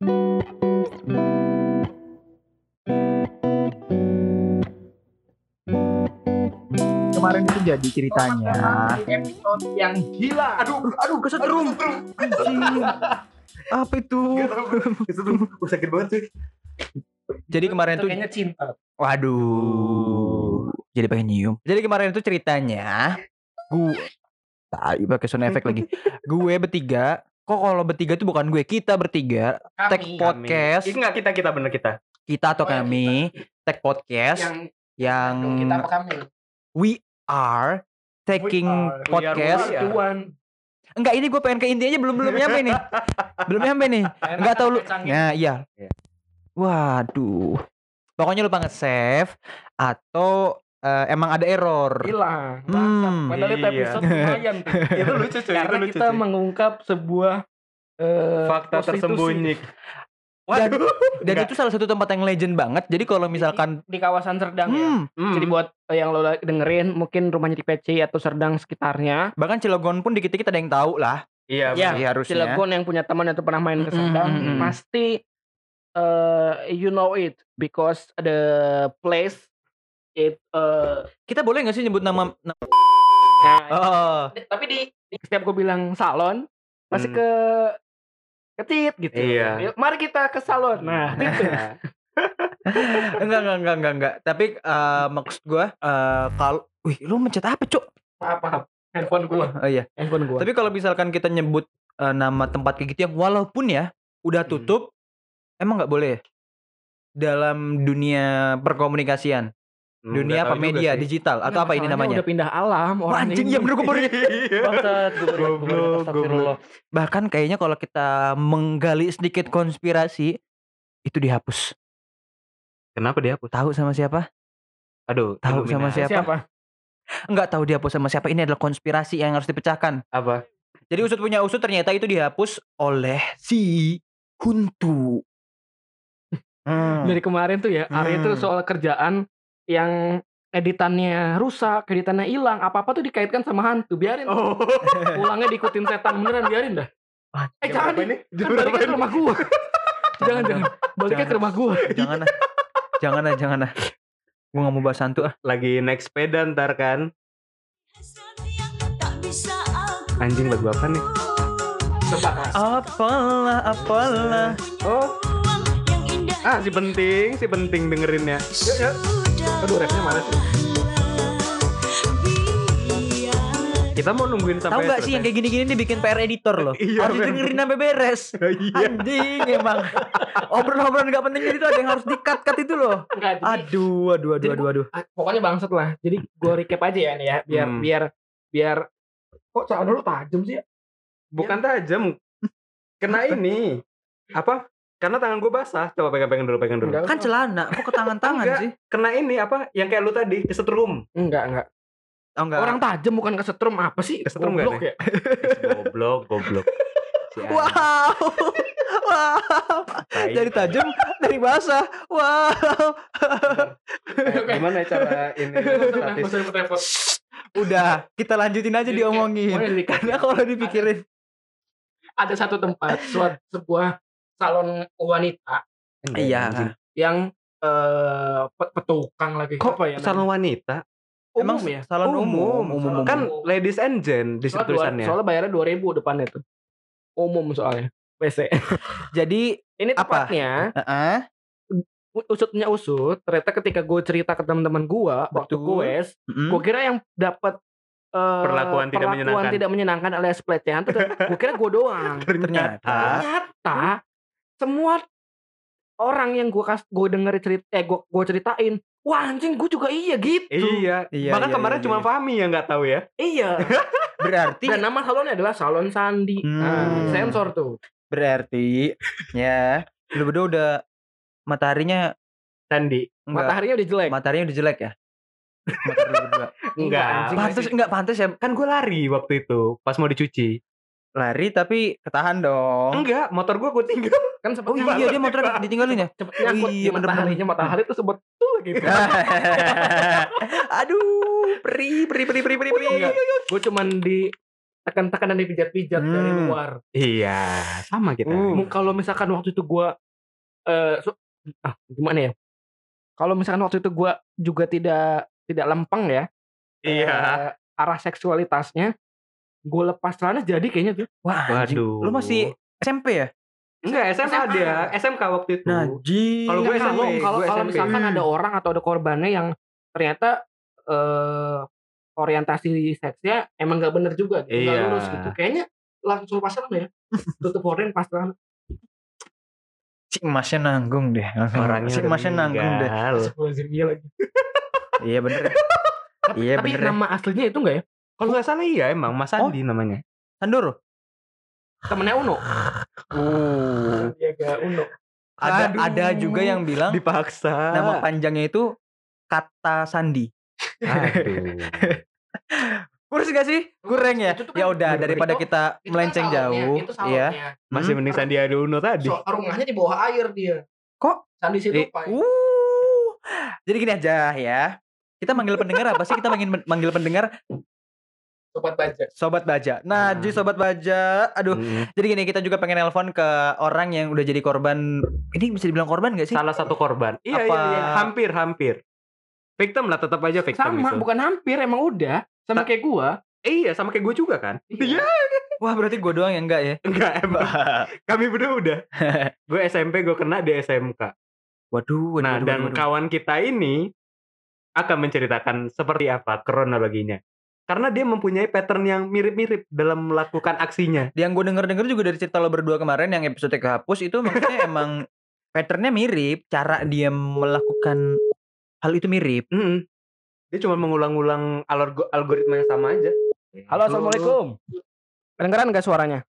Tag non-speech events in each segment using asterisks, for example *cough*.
Kemarin itu jadi ceritanya. Episode yang gila. Aduh, aduh kesetrum. Apa itu? Kesetrum. Gue sakit banget sih. Jadi kemarin Itu kayaknya cinta. Waduh. Jadi pengen nyium. Jadi kemarin itu ceritanya gue tadi pakai sound effect lagi. gue bertiga. Kok kalau bertiga itu bukan gue, kita bertiga. Tag Kami podcast. Ini enggak kita kita bener kita. Kita atau Oh, ya, kami tag podcast yang yang kita apa kami? we are taking We are- podcast. we are- Tuan. Enggak, ini gue pengen ke intinya aja belum belum nyampe nih. *laughs* belum nyampe nih. Enggak tahu lu. Ya, iya. Iya. Waduh. Pokoknya lupa nge-save atau eh, emang ada error. hilang. Hmm. Padahal itu Iya. episode lumayan. *laughs* Itu lucu cuy, itu Karena lucu. kita cuy. mengungkap sebuah eh, fakta prostitusi. tersembunyi. Dan, dan Enggak. itu salah satu tempat yang legend banget. Jadi kalau misalkan di kawasan Serdang ya. hmm, Hmm. Jadi buat yang lo dengerin mungkin rumahnya di PC atau Serdang sekitarnya. bahkan Cilegon pun dikit-dikit ada yang tahu lah. Iya, Ya, Iya, harusnya. Cilegon yang punya teman atau pernah main ke Mm, Serdang mm, mm. pasti eh you know it because the place it eh Kita boleh nggak sih nyebut nama, nama nah, Oh, tapi di, di setiap gue bilang salon pasti Hmm. ke ketit gitu. Iya. Yuk, Mari kita ke salon. Nah, gitu. *laughs* enggak enggak enggak enggak enggak. Tapi eh, maksud gua eh kalau wih, lu mencet apa, Cuk? Maaf, maaf. Handphone gue. Oh iya. Handphone gue. Tapi kalau misalkan kita nyebut eh, nama tempat kayak gitu yang walaupun ya udah Hmm. tutup, emang nggak boleh ya? dalam dunia perkomunikasian, Hmm, dunia apa media digital atau apa ini namanya? Udah pindah alam orang anjing ini. ya bener gue baru *laughs* Goblok, bahkan kayaknya kalau kita menggali sedikit konspirasi itu dihapus. Kenapa dihapus? Tahu sama siapa? Aduh, Tahu sama siapa? Siapa? Enggak tahu dihapus sama siapa. Ini adalah konspirasi yang harus dipecahkan. Apa? Jadi usut punya usut ternyata itu dihapus oleh si Huntu. Hmm. Dari kemarin tuh ya, Arya tuh Hmm. soal kerjaan yang editannya rusak, editannya hilang, apa-apa tuh dikaitkan sama hantu. Biarin. Oh. Pulangnya diikutin setan beneran, biarin dah. Eh jangan Apa nih, ini? kan baliknya ke rumah gua. jangan, jangan. Baliknya Jangan. ke rumah gua. jangan ah. Jangan ah, jangan ah. Gue gak mau bahas hantu ah. Lagi naik sepeda ntar kan. Anjing lagu apa nih? Apalah, apalah. Oh, ah si penting, si penting dengerinnya. Yuk, yuk. Aduh, rapnya mana sih? Kita mau nungguin Tahu sampai gak sih yang kayak gini-gini dibikin PR editor loh. *laughs* Iya, harus dengerin sampai beres. *laughs* Iya. Anjing emang. Obrolan-obrolan gak penting itu ada yang harus di-cut-cut itu loh. Enggak, jadi, Aduh, aduh, aduh, aduh, aduh. pokoknya bangsat lah. Jadi gua recap aja ya nih ya, biar Hmm. biar biar kok celana lu tajam sih ya? Bukan tajam. Kena ini. Apa? Karena tangan gue basah. Coba pegang-pegang dulu, pegang dulu. Enggak, Kan celana, kok ke tangan-tangan Enggak. sih? Kena ini apa? Yang kayak lu tadi, kesetrum. enggak, enggak. Oh enggak. Orang tajam bukan kesetrum apa sih? Kesetrum Goblok ya. goblok, goblok. *laughs* Si. Wow. wow. Dari tajam, dari basah. Wow. Eh, Gimana cara ini? Udah, kita lanjutin aja diomongin. Karena kalau dipikirin ada satu tempat suat, sebuah salon wanita Iya. Yang eh pe- petukang lagi Kok apa ya salon wanita? umum Emang ya salon umum, umum, umum. Kan ladies and gent di situ tulisannya. soalnya bayarnya dua ribu depannya tuh umum soalnya WC *laughs* Jadi, ini Apa? tepatnya heeh. u- usutnya usut ternyata ketika gue cerita ke teman-teman gue waktu gue Mm. gue kira yang dapat eh, Perlakuan tidak menyenangkan. tidak menyenangkan alias pelecehan tuh gue kira gue doang ternyata ternyata semua orang yang gue kas gue denger cerita eh gue gue ceritain wah anjing gue juga iya gitu Iya. Iya, Bahkan iya, kemarin iya, cuma iya. Fahmi yang nggak tahu ya. iya *laughs* berarti dan nama salonnya adalah salon Sandi nah, Hmm. sensor tuh berarti ya lu berdua udah mataharinya Sandi. enggak mataharinya udah jelek mataharinya udah jelek ya Matahari berdua. Enggak. masih- enggak pantes ya Kan gue lari waktu itu pas mau dicuci. Lari tapi ketahan dong Enggak, motor gue gue tinggal. kan sempet oh iya dia motor ditinggalin ya cepet nyangkut Oh iya, di mataharinya matahari tuh sebut tuh gitu *laughs* aduh peri peri peri peri peri peri gue cuman di tekan-tekan dan dipijat-pijat dari Hmm. luar. Iya, sama kita. Uh. Mung- Kalau misalkan waktu itu gua eh so- ah gimana ya? Kalau misalkan waktu itu gua juga tidak tidak lempeng ya. Iya. eh, arah seksualitasnya gue lepas celana jadi kayaknya tuh. Wah, anjing. Waduh. Lu masih SMP ya? Enggak, SMA, SMA. dia. SMK waktu itu. Najis. Kalau gue SMP, kalau kalau misalkan ada orang atau ada korbannya yang ternyata eh orientasi seksnya emang nggak bener juga gitu, nggak Iya. lurus gitu. Kayaknya langsung lepas celana ya. Tutup horden pas celana. si emasnya nanggung deh. Orangnya si udah emasnya nanggung deh. iya lagi. Iya bener. Tapi, Iya, tapi bener ya. nama aslinya itu enggak ya? Kalau nggak salah iya emang Mas Andi namanya. Sandoro. Temennya Uno. Uh. Sandiaga Uno. Ada Aduh. ada juga yang bilang Dipaksa. nama panjangnya itu kata Sandi. Aduh. *laughs* Kurus gak sih? Kurang ya? Kan Ya udah daripada itu- kita Itu kan melenceng salonnya, jauh. Itu Iya. salonnya. Masih Hmm. mending Sandiaga Uno tadi. So, rumahnya di bawah air dia. Kok? Sandi Eh, Situpai. Uh. Jadi gini aja ya. Kita manggil pendengar apa sih? Kita manggil manggil pendengar Sobat baja. sobat baja. Nah, Hmm. jadi sobat baja. Aduh. Mm. Jadi gini, kita juga pengen nelpon ke orang yang udah jadi korban. Ini bisa dibilang korban gak sih? Salah satu korban. Iya, Apa- iya, iya. Hampir, hampir. Victim lah, tetap aja victim Sama, itu. bukan hampir emang udah. Sama Ta- kayak gua. Iya, sama kayak gue juga kan. Iya. Wah, berarti gue doang yang enggak ya? Enggak emang. Kami berdua udah. *laughs* gue SMP, gue kena di SMK. Waduh, waduh, Nah, waduh, dan waduh. kawan kita ini akan menceritakan seperti apa kronologinya. Karena dia mempunyai pattern yang mirip-mirip dalam melakukan aksinya. yang gue denger-denger juga dari cerita lo berdua kemarin yang episode kehapus itu maksudnya *laughs* emang patternnya mirip, cara dia melakukan hal itu mirip. Mm-mm. Dia cuma mengulang-ulang alorgo- algoritma yang sama aja. Halo, assalamualaikum. Kedengeran gak suaranya?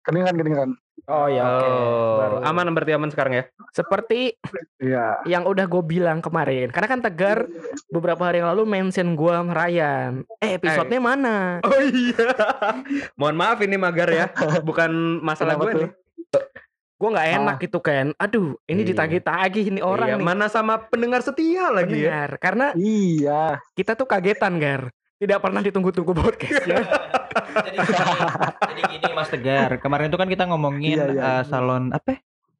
Kedengeran, kedengeran. Oh ya, oke. Oh, Baru. aman berarti aman sekarang ya? Seperti Iya. yang udah gue bilang kemarin. Karena kan Tegar beberapa hari yang lalu mention gue sama Ryan. Eh, episodenya mana? Oh iya. Mohon maaf ini magar ya. Bukan masalah gue tuh? nih. Gue nggak enak Ah. gitu kan. Aduh, ini Iya. ditagih-tagih ini orang Iya, nih. mana sama pendengar setia lagi ya. Pendengar. Karena Iya. kita tuh kagetan, Gar. Tidak pernah ditunggu-tunggu podcastnya. *laughs* jadi, gini, jadi gini Mas Tegar, kemarin itu kan kita ngomongin Iya, iya. eh, salon apa?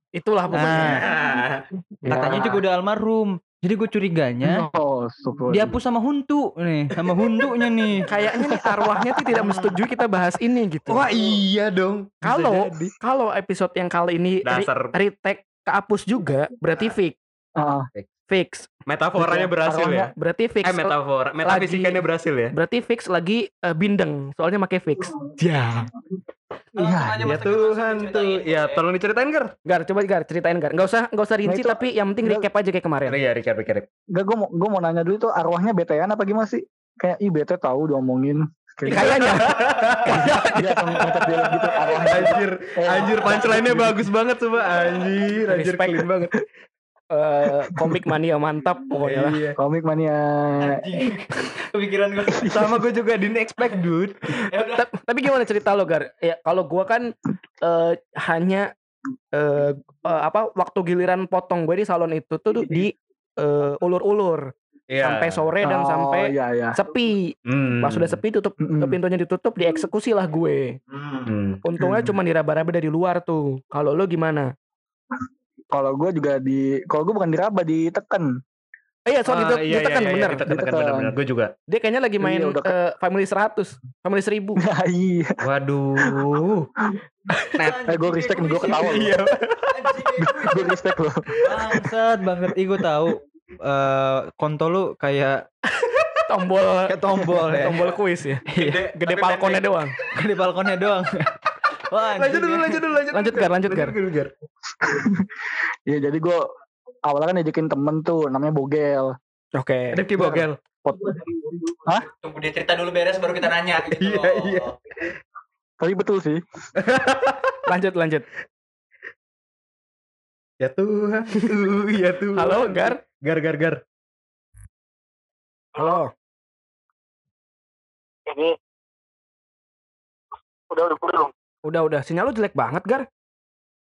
Itulah pokoknya. Ah. Katanya juga udah almarhum. Jadi gue curiganya Oh, super. dihapus sama huntu nih, sama huntunya nih. Kayaknya nih arwahnya tuh tidak menyetujui kita bahas ini gitu. Wah iya dong. Kalau kalau episode yang kali ini re- dasar retake kehapus juga berarti fix. Ah, Fix. metaforanya berhasil ya. Berarti fix. Eh metafora, metafisikanya berhasil ya. Berarti fix lagi eh, bindeng. Soalnya pakai fix. Ya. Iya, Ya Tuhan tuh. Ya tolong diceritain Gar. Gar, coba Gar ceritain Gar. Enggak usah enggak usah rinci itu- tapi yang penting recap aja kayak kemarin. Iya, recap recap. Enggak, gue mau, gue mau nanya dulu tuh arwahnya betean apa gimana sih? Kayak ih bete tahu diomongin. Ya, kayaknya *laughs* dia gitu arwahnya. Anjir, Eh, anjir punchline-nya bagus banget coba anjir, anjir clean banget. Eh, komik mania mantap pokoknya lah. Iya. Komik mania. *laughs* Kepikiran gue. Sama gue juga didn't expect dude. Ta- tapi gimana cerita lo Gar? Ya kalau gua kan eh, hanya eh, eh, apa waktu giliran potong gue di salon itu tuh di eh, ulur-ulur Iya. sampai sore dan Oh, sampai iya iya. sepi. Hmm. Pas sudah sepi tutup Mm-mm. pintunya ditutup dieksekusi lah gue. Hmm. Untungnya Hmm. cuma diraba-raba dari luar tuh. Kalau lo gimana? Kalau gue juga di kalau gue bukan diraba diteken. Eh iya, sorry, Ah, ditut- ditekan bener. Ditekan, ditekan, Ditekan. bener, bener. Gue juga. Dia kayaknya lagi main Iya, udah ke- eh, Family 100, Family 1000. *laughs* iya. Waduh. Eh gue respect gue ketawa. Iya. *laughs* gue respect loh. Bangsat banget. Ih gue tahu. eh konto lu kayak Tombol kayak tombol *laughs* ya. tombol kuis ya. Iya. Gede palkonnya doang. Di balkonnya doang. Wah, Lanjut dulu, ya. lanjut dulu, lanjut. Lanjut, Gar, lanjut, Gar. Iya *laughs* jadi gue awalnya kan ngajakin temen tuh namanya Bogel. Oke. Rifki Bogel. Pot- Tunggu dia cerita dulu beres baru kita nanya gitu. Iya, iya. Tapi betul sih. *laughs* Lanjut lanjut. Ya Tuhan. Uh, ya Tuhan. Halo, Gar. Gar, gar, gar. Halo. Ini udah udah belum. Udah udah. Sinyal lu jelek banget, Gar.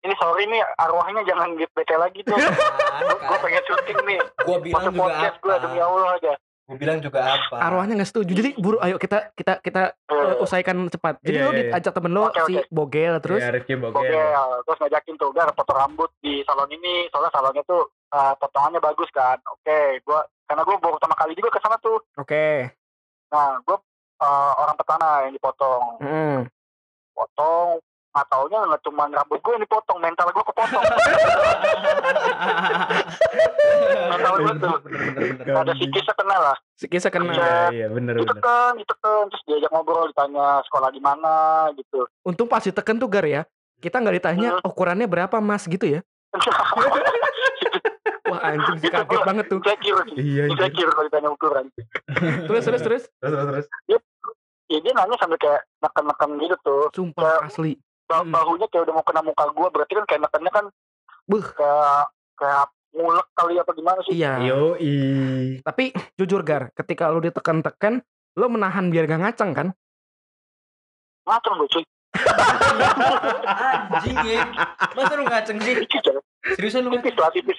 Ini sorry nih arwahnya jangan bete lagi tuh. *laughs* gue pengen syuting nih. Gua bilang Masuk juga podcast gue apa. demi Allah aja. Gue bilang juga apa? Arwahnya nggak setuju. Jadi buru ayo kita kita kita uh, usaikan cepat. Jadi Iya, lo iya. diajak temen lo Oke, si oke. Bogel terus Rifki Oke, Bogel. terus ngajakin tuh Gar potong rambut di salon ini, soalnya salonnya tuh eh, potongannya bagus kan. Oke, gua karena gua baru pertama kali juga ke sana tuh. Oke. Nah, gua eh, orang pertama yang dipotong. Hmm. Potong, nggak taunya nggak cuma rambut gue yang dipotong, mental gue kepotong. mental gue tuh ada sikisnya kena lah. Si kisah kena. Iya, iya, bener bener. Ditekan, ditekan, terus diajak ngobrol, ditanya sekolah di mana gitu. Untung pas diteken tuh Gar ya. Kita nggak ditanya Hmm. ukurannya berapa Mas gitu ya. *laughs* Wah anjing sih kaget banget tuh. Insecure sih. Iya, iya. Insecure kalau ditanya ukuran. Terus terus terus. Terus terus terus. Ya dia nanya sambil kayak neken-neken gitu tuh. Sumpah asli. Ba- Hmm. Bahunya kayak udah mau kena muka gue. Berarti kan kayak nekennya kan Buh. kayak kayak ngulek kali apa gimana sih. Iya. Yo i. Tapi jujur Gar, ketika lu ditekan-tekan, lo menahan biar gak ngaceng kan? Ngaceng gue cuy. Anjing ya. Masa lu ngaceng sih? Ya. Seriusan lu Tipis lah tipis.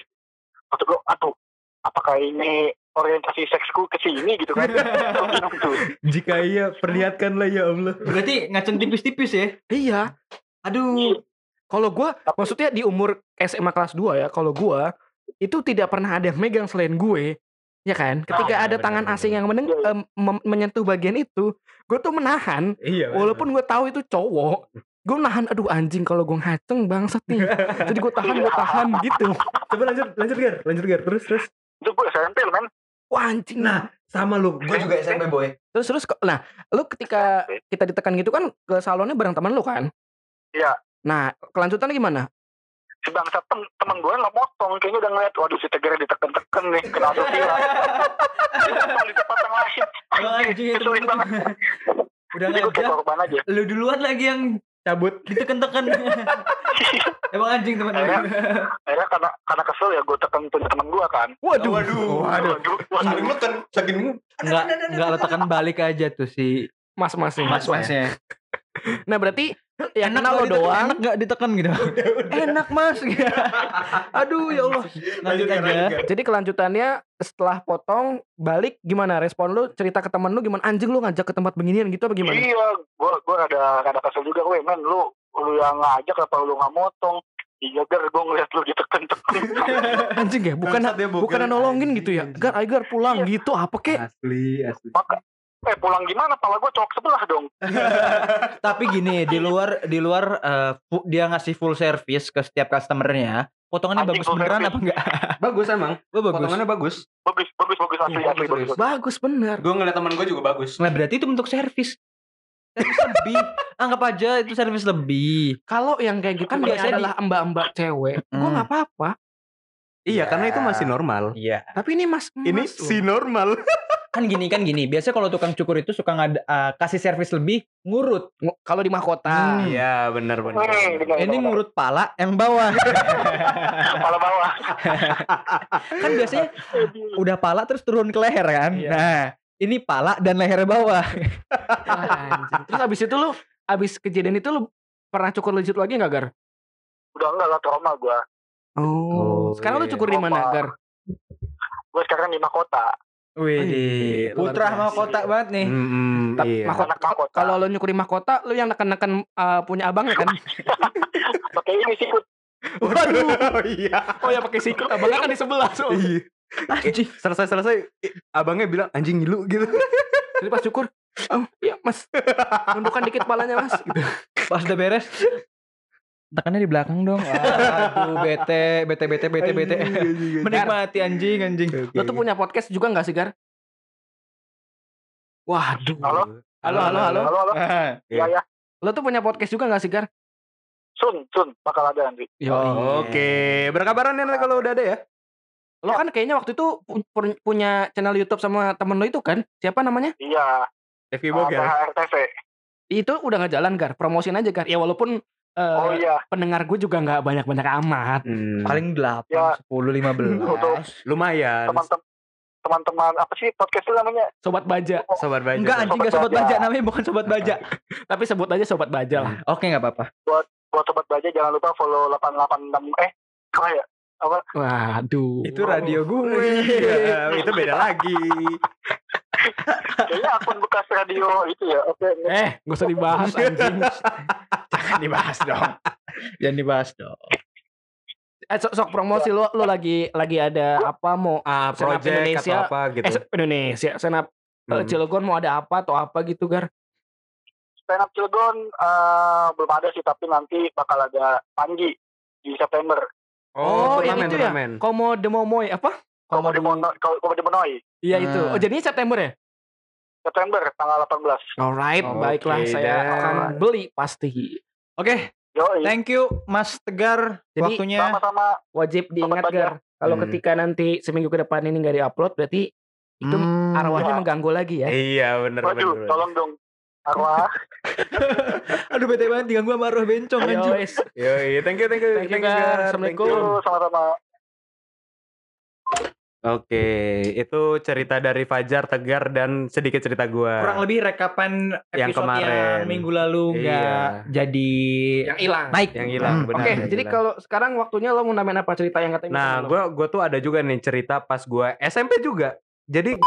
Maksud gue, aduh. Apakah ini orientasi seksku ke sini gitu kan. *laughs* Jika iya, perlihatkanlah ya Allah. Berarti ngaceng tipis-tipis ya? Iya. Aduh. Kalau gua, maksudnya di umur SMA kelas 2 ya, kalau gua itu tidak pernah ada yang megang selain gue. Ya kan? Ketika Ah, ada benar, tangan asing yang meneng- Iya, iya. mem- menyentuh bagian itu, gue tuh menahan. Iya. bener. Walaupun gue tahu itu cowok, gue nahan. Aduh anjing kalau gue ngaceng bangsat nih. Jadi gue tahan, gue tahan gitu. Coba lanjut, lanjut Gar, lanjut Gar, terus terus. Itu gue SMP loh men. Wah anjing. Nah, sama lu. Gue juga SMP boy. Terus terus kok- nah, lu ketika kita ditekan gitu kan ke salonnya bareng teman lu kan? Iya. Nah, kelanjutannya gimana? Si bangsa tem temen gue nggak motong. Kayaknya udah ngeliat. Waduh si Tegar diteken-teken nih. Kena sosial. *laughs* Di tempat yang lain. Anjing itu. Banget. Udah Jadi gue korban aja. Lu duluan lagi yang Cabut. ditekan-tekan. *laughs* Emang anjing teman Akhirnya karena karena kesel ya gue tekan punya temen gue kan. Waduh. Waduh. Waduh. Waduh. neken, saking Enggak enggak lo tekan balik aja tuh si Mas-masing. mas-masnya. Nah, berarti yang Enak kenal lo nggak ditekan? doang. Enak enggak ditekan gitu. *laughs* Enak, Mas. *laughs* Aduh ya Allah. Lanjut aja. Jadi kelanjutannya setelah potong balik gimana respon lu cerita ke temen lu gimana anjing lu ngajak ke tempat beginian gitu apa gimana? Iya, gue gue ada ada kesel juga, gue men lu lu yang ngajak apa lu nggak motong? Iya gar, gue ngeliat lu diteken-teken. *laughs* Anjing ya, bukan ya, Bogel. bukan nolongin gitu ya. Gar, ayo gar pulang gitu apa kek? Asli, asli. Maka, eh pulang gimana? Pala gue cowok sebelah dong. *laughs* Tapi gini, di luar di luar fu- dia ngasih full service ke setiap customernya. Potongannya Anjing, bagus beneran service. apa enggak? *laughs* Bagus emang. Gue bagus. Potongannya bagus. Bagus, bagus, bagus asli, Iya, asli, bagus, bagus. bagus. Bagus bener. Gue ngeliat teman gue juga bagus. Nah, berarti itu bentuk servis. Servis *laughs* lebih. Anggap aja itu servis lebih. Kalau yang kayak gitu Kan kan biasanya adalah mbak-mbak cewek, gua Hmm. nggak apa-apa. Iya, karena itu Ya. masih normal. Iya. Tapi ini mas, Ini mas si loh. normal. Kan gini kan gini. Biasanya kalau tukang cukur itu suka ngada, eh, kasih servis lebih ngurut. Ng- kalau di mahkota. Hmm. Iya, benar benar. Hmm, benar, Ini ngurut pala yang bawah. Kepala bawah. *laughs* kan biasanya udah pala terus turun ke leher kan. Iya. Nah, ini pala dan leher bawah. Ah, anjing. Terus abis itu lu, abis kejadian itu lu pernah cukur legit lagi nggak gar? Udah enggak lah trauma gue. Oh. Sekarang lu iya. cukur di mana Trauma. gar? Gue sekarang di mahkota. Wih, putra mahkota banget nih. Hmm, Ta- iya. mahkota-. Kalau lu nyukur di mahkota, lu yang neken-neken uh, punya abangnya kan? *laughs* Pakai ini sikut. Waduh. Oh, iya. Oh ya pakai sikut, abangnya kan di sebelah. So. Iya. Anjing. Selesai selesai i- abangnya bilang anjing ngilu gitu. Jadi pas cukur, oh iya mas, nundukkan dikit palanya mas. Gitu. Pas udah beres, tekannya di belakang dong. *laughs* Aduh, bete, bete, bete, bete, bete. Menikmati anjing, anjing. Lo tuh punya podcast juga nggak sih Gar? Waduh. Halo? Halo, halo, halo. Halo, halo. Ah, Iya, ya. Lo tuh punya podcast juga gak sih Gar? Sun, sun. Bakal ada nanti. Oh, Oke, berkabaran ya nanti kalau udah ada ya. Lo kan kayaknya waktu itu pu- pu- punya channel YouTube sama temen lo itu kan? Siapa namanya? Iya. FB Uh, Bogel. RTV. Itu udah nggak jalan Gar. Promosin aja Gar. Ya walaupun eh, Oh iya. pendengar gue juga nggak banyak-banyak amat. Hmm, Paling 8, Ya. 10, 15. Untuk lumayan. teman-teman teman-teman apa sih podcast itu namanya? Sobat Baja. Sobat baca. Enggak anjing, enggak sobat baja. Namanya bukan sobat baja. Tapi sebut aja Sobat Baja lah. Oke, enggak apa-apa. Buat sobat baca jangan lupa follow 886 eh apa ya? apa Waduh. Itu radio gue. Iya, itu beda lagi. *laughs* kayaknya akun bekas radio itu ya oke Eh, gak usah dibahas anjing. *laughs* Jangan dibahas dong. *laughs* Jangan dibahas dong. Eh, sok, sok promosi lo lo lagi lagi ada apa mau Ah, Senap project Indonesia. atau apa gitu. eh Indonesia senap eh, Hmm. Cilegon mau ada apa atau apa gitu gar? stand up Cilegon eh, belum ada sih tapi nanti bakal ada Panji di September Oh, turnamen, ini tuh ya? turnamen. Komodo Momoy apa? Komodo Mono- Ko- Komodo Menoi Iya itu. Ah. Oh jadinya September ya? September tanggal 18 Alright, Oke, baiklah saya dan- akan beli pasti. Oke, Yoi, thank you Mas Tegar Jadi, waktunya. sama-sama Wajib diingat Sobat gar. Kalau Hmm. ketika nanti seminggu ke depan ini nggak diupload berarti itu Hmm. arwahnya Ya. mengganggu lagi ya. Iya, bener waduh bener. tolong dong arwah *laughs* Aduh bete banget diganggu sama arwah bencong wes. Yoi, thank you, thank you, Thank you. Assalamualaikum. Thank you. Yuk, sama-sama Oke, itu cerita dari Fajar, Tegar, dan sedikit cerita gua. Kurang lebih rekapan Yang episode kemarin. yang minggu lalu nggak Iya. jadi Yang hilang. naik. yang hilang. Hmm. benar, Oke, yang jadi kalau sekarang waktunya lo mau namain apa cerita yang katanya Nah, gua gua tuh ada juga nih cerita pas gua SMP juga. Jadi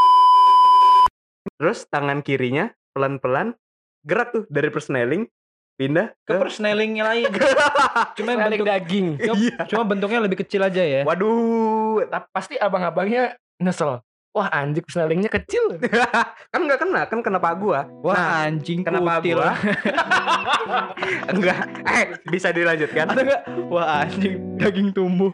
terus tangan kirinya pelan-pelan gerak tuh dari persneling pindah ke ke persnelingnya lain. *laughs* Cuma bentuk, daging. Iya. cuma bentuknya lebih kecil aja ya. Waduh, Tapi pasti abang-abangnya nyesel. Wah anjing snellingnya kecil. *laughs* kan nggak kena, kan kena pak gua. Wah Nah, anjing Kenapa kutil. gua? *laughs* Enggak. Eh, bisa dilanjutkan? Ada nggak? Wah anjing daging tumbuh.